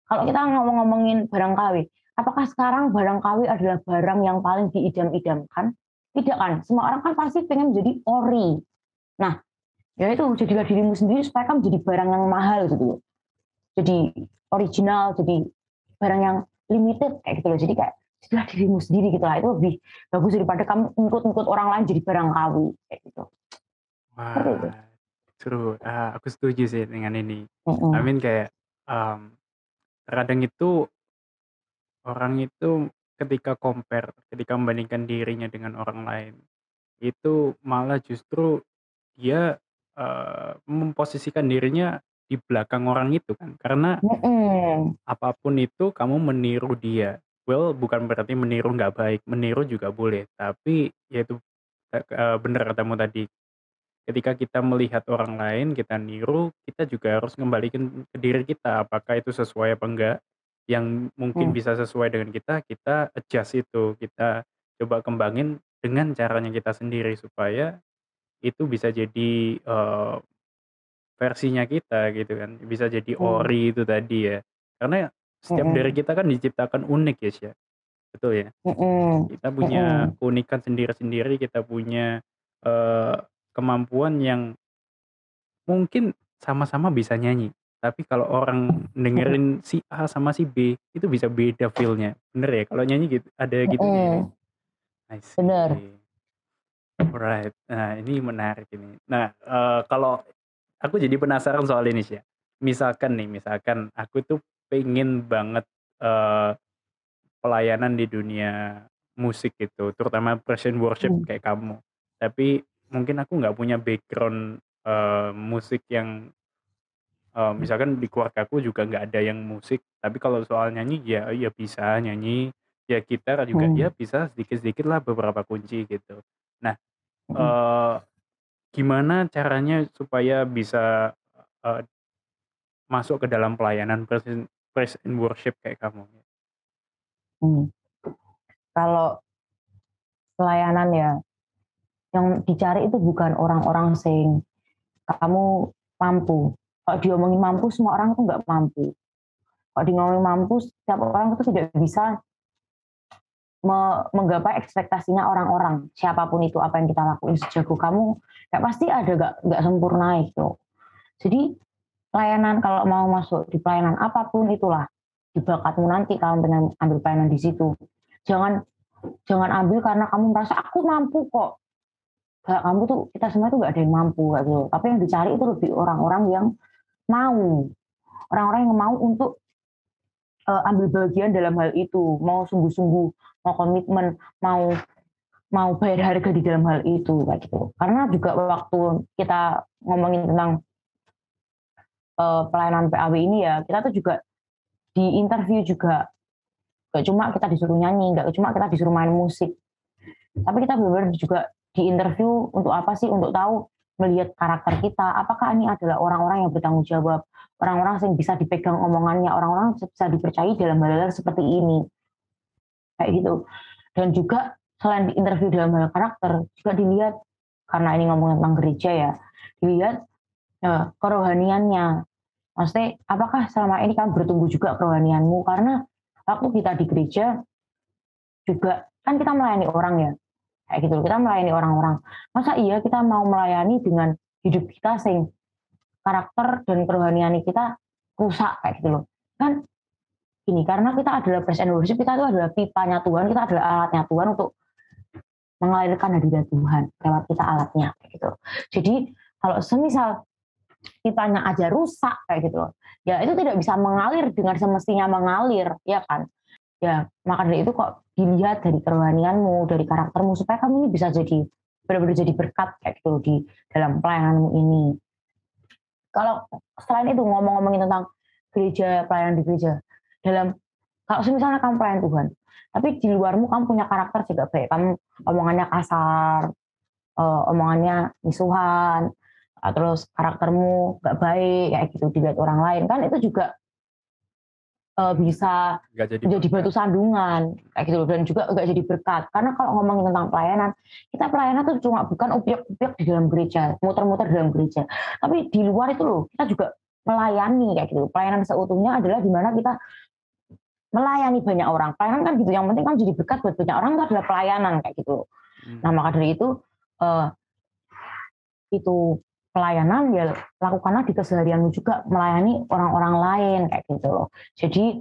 Kalau kita ngomong-ngomongin barang KW, apakah sekarang barang KW adalah barang yang paling diidam-idamkan? Tidak kan, semua orang kan pasti pengen menjadi ori. Nah, ya itu jadilah dirimu sendiri supaya kamu jadi barang yang mahal gitu loh. Jadi original, jadi barang yang limited kayak gitu loh. Jadi kayak jadilah dirimu sendiri gitu lah, itu lebih bagus daripada kamu ngikut-ngikut orang lain jadi barang KW, kayak gitu. Wah, seru, eee, aku setuju sih dengan ini. I Mhm. mean kayak, mmm, terkadang itu orang itu ketika compare, ketika membandingkan dirinya dengan orang lain, itu malah justru dia, eee, memposisikan dirinya di belakang orang itu kan. Karena Mhm. apa pun itu kamu meniru dia. Well, bukan berarti meniru nggak baik, meniru juga boleh, tapi ya itu, e eee, bener katamu tadi, ketika kita melihat orang lain, kita niru, kita juga harus ngembalikin ke diri kita, apakah itu sesuai apa enggak. Yang mungkin Mmm. bisa sesuai dengan kita, kita adjust itu, kita coba kembangin dengan caranya kita sendiri, supaya itu bisa jadi, eee, versinya kita gitu kan, bisa jadi Mmm. ori itu tadi ya. Karena setiap dari Mhm. kita kan diciptakan unik ya, Sya, betul ya? Mhm, Kita punya mhm. keunikan sendiri-sendiri, kita punya, eee, kemampuan yang mungkin sama-sama bisa nyanyi, tapi kalau orang dengerin si A sama si B, itu bisa beda feel-nya, bener ya? Kalau nyanyi gitu ada gitunya ya? Mhm. I Bener. see. Alright, nah ini menarik ini. Nah, eee, kalau aku jadi penasaran soal ini, Sya. Misalkan nih, misalkan aku tuh pengen banget, eee, pelayanan di dunia musik gitu, terutama praise and worship Mmm. kayak kamu. Tapi mungkin aku nggak punya background, eee, musik yang eee, misalkan di keluargaku juga nggak ada yang musik, tapi kalau soal nyanyi ya ya bisa nyanyi, ya gitar juga Hmm. ya bisa sedikit-sedikit lah beberapa kunci gitu. Nah, Mhm. eee, gimana caranya supaya bisa, eee masuk ke dalam pelayanan praise and praise and worship kayak kamu? Hmm. Kalau pelayanan ya, yang dicari itu bukan orang-orang sing kamu mampu. Kalau diomongin mampu, semua orang itu nggak mampu. Kalau diomongin mampu, setiap orang itu tidak bisa me menggapai ekspektasinya orang-orang, siapa pun itu apa yang kita lakuin sejago kamu, ya pasti ada nggak nggak sempurna itu. Jadi pelayanan kalau mau masuk di pelayanan apa pun itulah, di bakatmu nanti kamu pengen ambil pelayanan di situ. Jangan jangan ambil karena kamu merasa aku mampu kok. Gak, kamu tuh kita semua tuh gak ada yang mampu gitu. Tapi yang dicari itu lebih orang-orang yang mau, orang-orang yang mau untuk uh, ambil bagian dalam hal itu, mau sungguh-sungguh, mau komitmen, mau mau bayar harga di dalam hal itu kayak gitu. Karena juga waktu kita ngomongin tentang uh, pelayanan PAW ini ya, kita tuh juga di interview juga gak cuma kita disuruh nyanyi, gak cuma kita disuruh main musik, tapi kita benar-benar juga di interview untuk apa sih? Untuk tahu melihat karakter kita, apakah ini adalah orang-orang yang bertanggung jawab, orang-orang yang bisa dipegang omongannya, orang-orang bisa dipercayai dalam hal-hal seperti ini, kayak gitu. Dan juga selain di interview dalam hal karakter, juga dilihat karena ini ngomongin tentang gereja ya, dilihat ya, kerohaniannya. Maksudnya, apakah selama ini kamu bertumbuh juga kerohanianmu? Karena waktu kita di gereja juga kan kita melayani orang ya, kayak gitu. Kita melayani orang-orang. Masa iya kita mau melayani dengan hidup kita sing karakter dan kerohanian kita rusak kayak gitu loh. Kan ini karena kita adalah praise and worship kita itu adalah pipanya Tuhan kita adalah alatnya Tuhan untuk mengalirkan hadirat Tuhan lewat kita alatnya kayak gitu. Jadi kalau semisal pipanya aja rusak kayak gitu loh ya itu tidak bisa mengalir dengan semestinya mengalir ya kan ya maka dari itu kok dilihat dari kerohanianmu dari karaktermu supaya kamu ini bisa jadi benar-benar jadi berkat kayak gitu di dalam pelayananmu ini. Kalau selain itu ngomong-ngomongin tentang gereja pelayanan di gereja dalam kalau misalnya kamu pelayan Tuhan tapi di luarmu kamu punya karakter juga baik. Kamu omongannya kasar uh, omongannya misuhan terus karaktermu gak baik kayak gitu dilihat orang lain kan itu juga uh, bisa Nggak jadi jadi batu sandungan. Kayak gitu dan juga nggak jadi berkat. Karena kalau ngomongin tentang pelayanan kita pelayanan tuh cuma bukan upiak-upiak di dalam gereja muter-muter di dalam gereja. Tapi di luar itu loh kita juga melayani kayak gitu pelayanan seutuhnya adalah di mana kita melayani banyak orang. Pelayanan kan gitu yang penting kan jadi berkat buat banyak orang itu adalah pelayanan kayak gitu Hmm. nah maka dari itu uh, itu pelayanan ya lakukanlah di keseharianmu juga melayani orang-orang lain kayak gitu loh. Jadi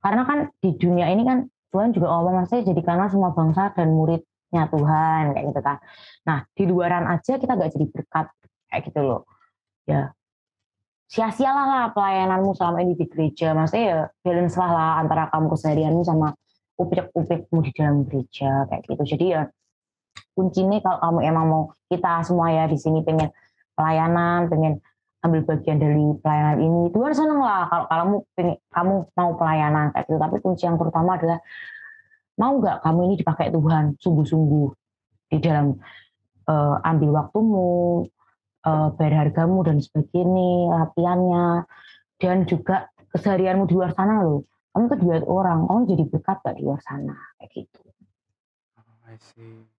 karena kan di dunia ini kan Tuhan juga ngomong saya jadikanlah semua bangsa dan muridnya Tuhan kayak gitu kan. Nah di luaran aja kita gak jadi berkat kayak gitu loh. Ya sia-sialah lah pelayananmu selama ini di gereja. Maksudnya ya balance lah, lah antara kamu keseharianmu sama upik-upikmu di dalam gereja kayak gitu. Jadi ya kuncinya kalau kamu emang mau kita semua ya di sini pengen pelayanan, pengen ambil bagian dari pelayanan ini, Tuhan seneng lah kalau kamu pengen, kamu mau pelayanan kayak gitu. Tapi kunci yang terutama adalah mau nggak kamu ini dipakai Tuhan sungguh-sungguh di dalam uh, ambil waktumu, uh, bayar hargamu dan sebagainya, latihannya, dan juga keseharianmu di luar sana loh. Kamu tuh dilihat orang, kamu jadi berkat gak di luar sana kayak gitu. Oh, I see.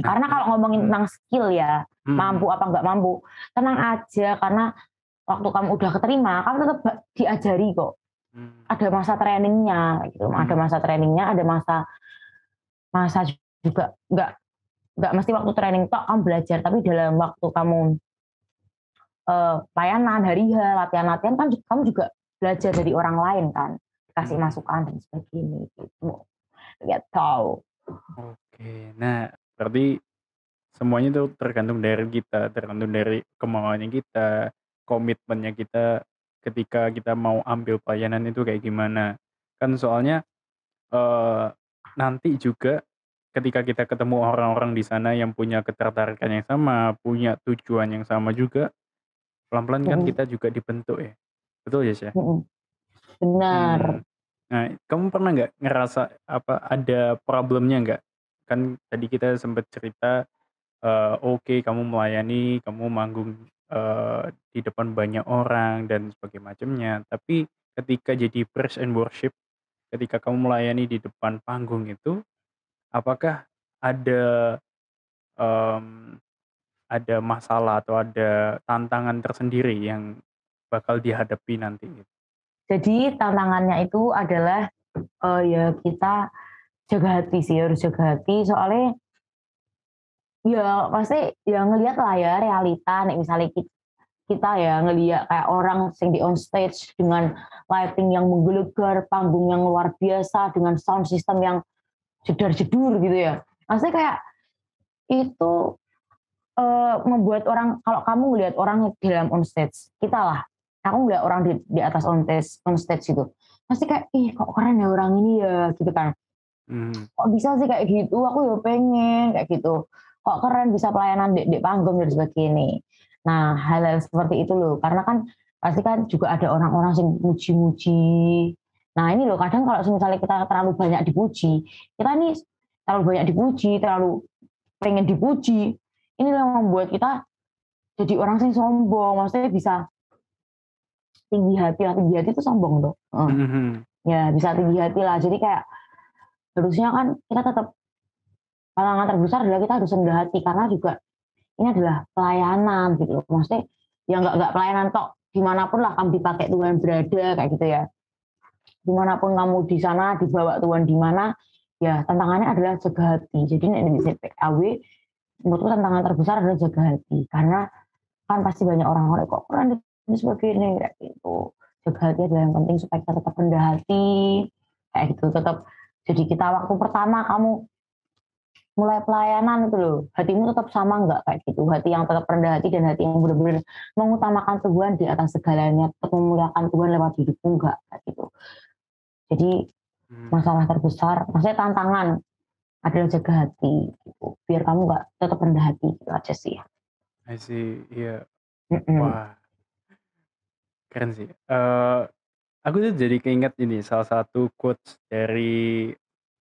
Karena kalau ngomongin tentang skill ya, Hmm. mampu apa nggak mampu, tenang aja karena waktu kamu udah keterima, kamu tetap diajari kok. Hmm. Ada masa trainingnya, gitu. Ada Hmm. masa trainingnya, ada masa masa juga nggak nggak mesti waktu training tok kamu belajar, tapi dalam waktu kamu eh, pelayanan hari H, latihan-latihan kan kamu juga belajar dari orang lain kan, kasih Hmm. masukan dan sebagainya gitu. Ya tahu. Oke, nah berarti semuanya itu tergantung dari kita, tergantung dari kemauannya kita, komitmennya kita ketika kita mau ambil pelayanan itu kayak gimana. Kan soalnya eh, nanti juga ketika kita ketemu orang-orang di sana yang punya ketertarikan yang sama, punya tujuan yang sama juga, pelan-pelan kan kita juga dibentuk ya. Betul ya, Syah? Mm-mm. Benar. Hmm. Nah, kamu pernah nggak ngerasa apa, ada problemnya nggak? Kan tadi kita sempet cerita, eee, oke kamu melayani, kamu manggung, eee, di depan banyak orang dan sebagai macamnya, tapi ketika jadi praise and worship, ketika kamu melayani di depan panggung itu, apakah ada, mmm, ada masalah atau ada tantangan tersendiri yang bakal dihadapi nanti? Jadi tantangannya itu adalah, eee, ya kita jaga hati sih, harus jaga hati soalnya ya pasti ya ngelihat lah ya realita nek misalnya kit kita ya ngelihat kayak orang sing di on stage dengan lighting yang menggelegar, panggung yang luar biasa, dengan sound system yang jedar-jedur gitu ya. Maksudnya kayak itu, eee, membuat orang kalau kamu ngelihat orang di dalam on stage, kita lah, aku ngelihat orang di di atas on stage on stage gitu, pasti kayak, "Ih kok keren ya orang ini ya," gitu kan. Mmm. "Kok bisa sih kayak gitu, aku ya pengen," kayak gitu. "Kok keren bisa pelayanan di di panggung dan sebagainya." Nah, hal-hal seperti itu loh, karena kan pasti kan juga ada orang-orang yang muji-muji. Nah ini loh kadang kalau misalnya kita terlalu banyak dipuji, kita nih terlalu banyak dipuji, terlalu pengen dipuji, ini yang membuat kita jadi orang yang sombong, maksudnya bisa tinggi hati lah, tinggi hati itu sombong tuh, heeh. Mhm mhm. Ya bisa tinggi hati lah, jadi kayak harusnya kan kita tetap halangan terbesar adalah kita harus rendah hati karena juga ini adalah pelayanan gitu loh, maksudnya ya nggak nggak pelayanan tok, di mana pun lah kamu dipakai Tuhan berada kayak gitu ya. Di mana pun kamu di sana dibawa Tuhan di mana, ya tantangannya adalah jaga hati. Jadi nek di PKW menurutku tantangan terbesar adalah jaga hati, karena kan pasti banyak orang-orang, "Kok keren dan sebagainya," kayak gitu. Jaga hati adalah yang penting supaya kita tetap rendah hati, kayak gitu. Tetap jadi kita waktu pertama kamu mulai pelayanan itu loh, hatimu tetap sama nggak kayak gitu, hati yang tetap rendah hati dan hati yang benar-benar mengutamakan Tuhan di atas segalanya, tetap memuliakan Tuhan lewat hidupmu nggak, kayak gitu. Jadi Mmm. masalah terbesar maksudnya tantangan adalah jaga hati gitu, biar kamu nggak tetap rendah hati, gitu aja sih. I see, iya. Mhm. Wah. Keren sih, eee, aku tuh jadi keinget ini, salah satu quotes dari,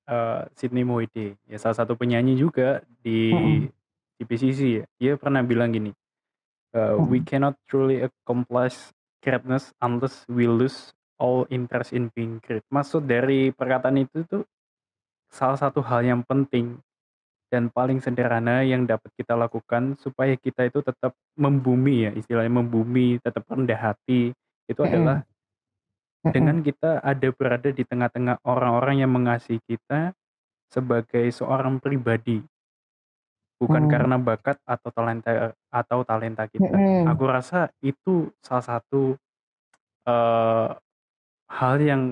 eee, Sydney Moide, ya salah satu penyanyi juga di Mhm. di PCC ya, dia pernah bilang gini, eee, "We Mhm. cannot truly accomplish greatness unless we lose all interest in being great." Maksud dari perkataan itu tuh, salah satu hal yang penting dan paling sederhana yang dapat kita lakukan supaya kita itu tetap membumi ya, istilahnya membumi, tetap rendah hati, itu adalah Mhm. dengan kita ada berada di tengah-tengah orang-orang yang mengasihi kita sebagai seorang pribadi. Bukan Mmm. karena bakat atau talenta atau talenta kita. Mhm. Aku rasa itu salah satu, eee, hal yang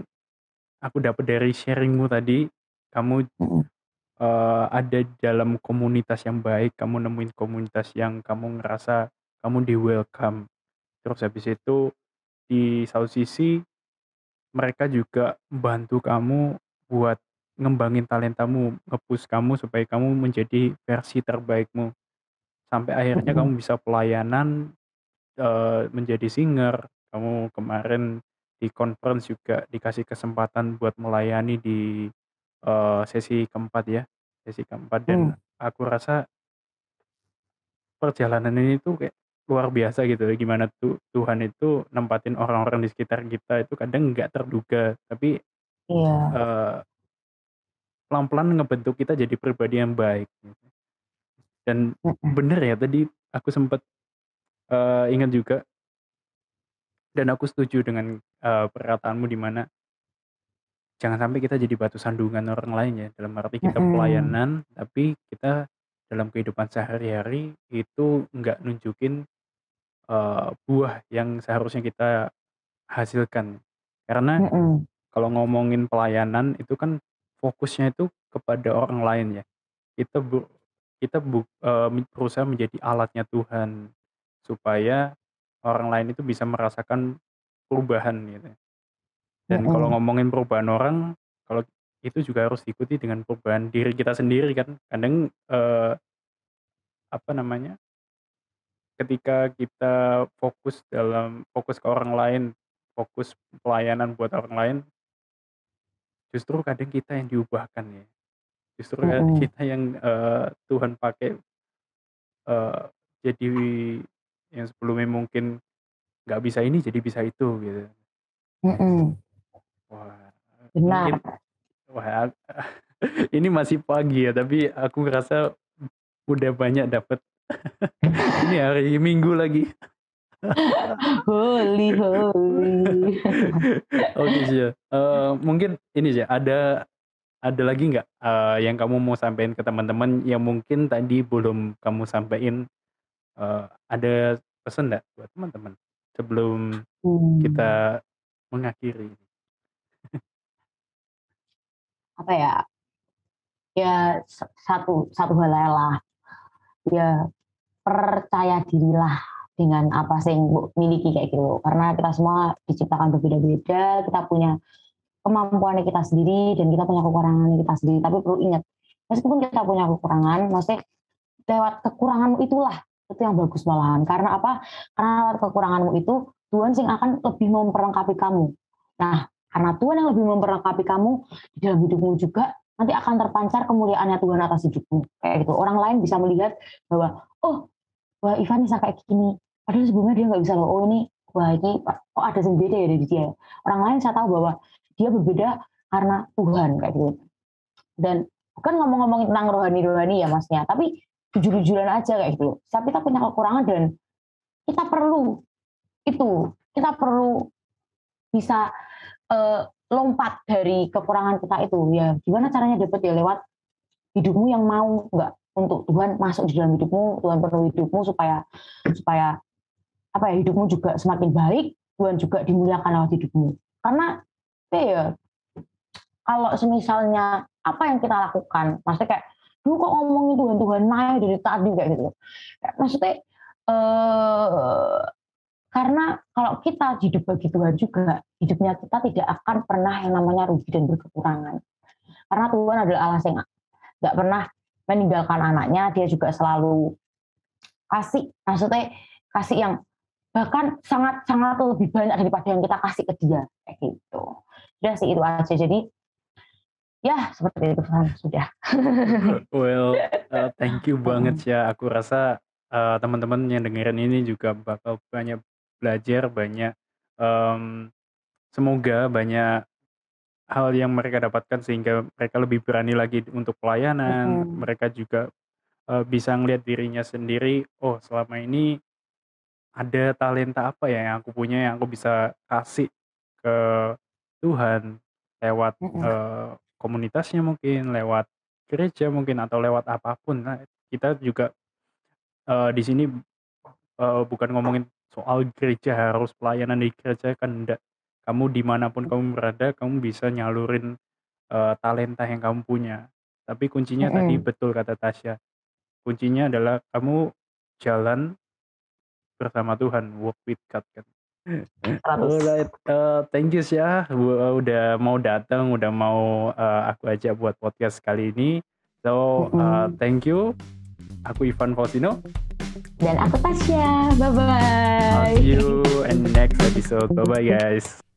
aku dapat dari sharing-mu tadi, kamu, Mhm. eee, ada dalam komunitas yang baik, kamu nemuin komunitas yang kamu ngerasa kamu di-welcome. Terus habis itu di satu sisi, mereka juga bantu kamu buat ngembangin talentamu, nge-push kamu supaya kamu menjadi versi terbaikmu. Sampai akhirnya kamu bisa pelayanan, eee, menjadi singer, kamu kemarin di conference juga dikasih kesempatan buat melayani di, eee, sesi keempat ya, sesi keempat dan Mmm. aku rasa perjalanan ini tuh kayak luar biasa gitu ya, gimana tu Tuhan itu nempatin orang-orang di sekitar kita itu kadang nggak terduga, tapi, Iya. eee pelan-pelan ngebentuk kita jadi pribadi yang baik gitu. Dan bener ya tadi aku sempet, eee, inget juga dan aku setuju dengan, eee, perkataanmu di mana jangan sampai kita jadi batu sandungan orang lain ya, dalam arti kita pelayanan, tapi kita dalam kehidupan sehari-hari itu nggak nunjukin, eee, buah yang seharusnya kita hasilkan. Karena Mhm. kalau ngomongin pelayanan itu kan fokusnya itu kepada orang lain ya. Kita bu kita bu eee, berusaha menjadi alatnya Tuhan, supaya orang lain itu bisa merasakan perubahan gitu. Dan kalau Mhm. ngomongin perubahan orang, kalau itu juga harus diikuti dengan perubahan diri kita sendiri kan. Kadang, eee apa namanya ketika kita fokus dalam fokus ke orang lain, fokus pelayanan buat orang lain justru kadang kita yang diubahkan ya. Justru Mhm. kita yang uh, Tuhan pakai uh, jadi yang sebelumnya mungkin nggak bisa ini jadi bisa itu gitu. Mhm. Wah, Benar. mungkin wah ini masih pagi ya, tapi aku ngerasa udah banyak dapat. Ini hari Minggu lagi. holy holy. Oke sih. Uh, mungkin ini sih ada ada lagi nggak uh, yang kamu mau sampaikan ke teman-teman yang mungkin tadi belum kamu sampaikan? Uh, ada pesan nggak buat teman-teman sebelum Hmm. kita mengakhiri? Apa ya? Ya satu satu hal lah. Ya percaya dirilah dengan apa yang miliki kayak gitu. Karena kita semua diciptakan berbeda-beda, kita punya kemampuan kita sendiri dan kita punya kekurangan kita sendiri. Tapi perlu ingat, meskipun kita punya kekurangan, maksudnya lewat kekuranganmu itulah itu yang bagus malahan. Karena apa? Karena lewat kekuranganmu itu Tuhan sing akan lebih memperlengkapi kamu. Nah, karena Tuhan yang lebih memperlengkapi kamu di dalam hidupmu juga nanti akan terpancar kemuliaannya Tuhan atas hidupmu. Kayak gitu. Orang lain bisa melihat bahwa oh, wah Ivan bisa kayak gini. Padahal sebelumnya dia nggak bisa loh. Oh ini wah ini oh ada yang beda ya dari dia. Orang lain saya tahu bahwa dia berbeda karena Tuhan kayak gitu. Dan bukan ngomong-ngomongin tentang rohani-rohani ya masnya, tapi jujur-jujuran aja kayak gitu. Tapi kita punya kekurangan dan kita perlu itu, kita perlu bisa uh, lompat dari kekurangan kita itu. Ya gimana caranya dapat ya lewat hidupmu yang mau nggak untuk Tuhan masuk di dalam hidupmu, Tuhan perlu hidupmu supaya supaya apa ya hidupmu juga semakin baik, Tuhan juga dimuliakan lewat hidupmu. Karena ya kalau semisalnya apa yang kita lakukan, maksudnya kayak lu kok ngomongin Tuhan Tuhan naik dari tadi kayak gitu. Kayak, maksudnya eh, karena kalau kita hidup bagi Tuhan juga, hidupnya kita tidak akan pernah yang namanya rugi dan berkekurangan. Karena Tuhan adalah Allah yang nggak pernah meninggalkan anaknya, dia juga selalu kasih, maksudnya kasih yang bahkan sangat sangat lebih banyak daripada yang kita kasih ke dia kayak gitu. Sudah sih itu aja. Jadi ya seperti itu kan sudah. well, uh, thank you banget ya. Aku rasa uh, teman-teman yang dengerin ini juga bakal banyak belajar, banyak um, semoga banyak hal yang mereka dapatkan sehingga mereka lebih berani lagi untuk pelayanan. Mm-hmm. Mereka juga uh, bisa ngelihat dirinya sendiri. Oh, selama ini ada talenta apa ya yang aku punya yang aku bisa kasih ke Tuhan lewat Mm-mm. uh, komunitasnya mungkin, lewat gereja mungkin atau lewat apa pun. Nah, kita juga uh, di sini uh, bukan ngomongin soal gereja harus pelayanan di gereja kan enggak. Kamu di mana pun kamu berada, kamu bisa nyalurin uh, talenta yang kamu punya. Tapi kuncinya tadi betul kata Tasya. Kuncinya adalah kamu jalan bersama Tuhan, walk with God kan. 100. Alright, uh, thank you ya udah mau datang, udah mau uh, aku ajak buat podcast kali ini. So, uh, thank you. Aku Ivan Faustino. Dan aku Tasya. Bye I'll bye. see you in next episode. Bye bye guys.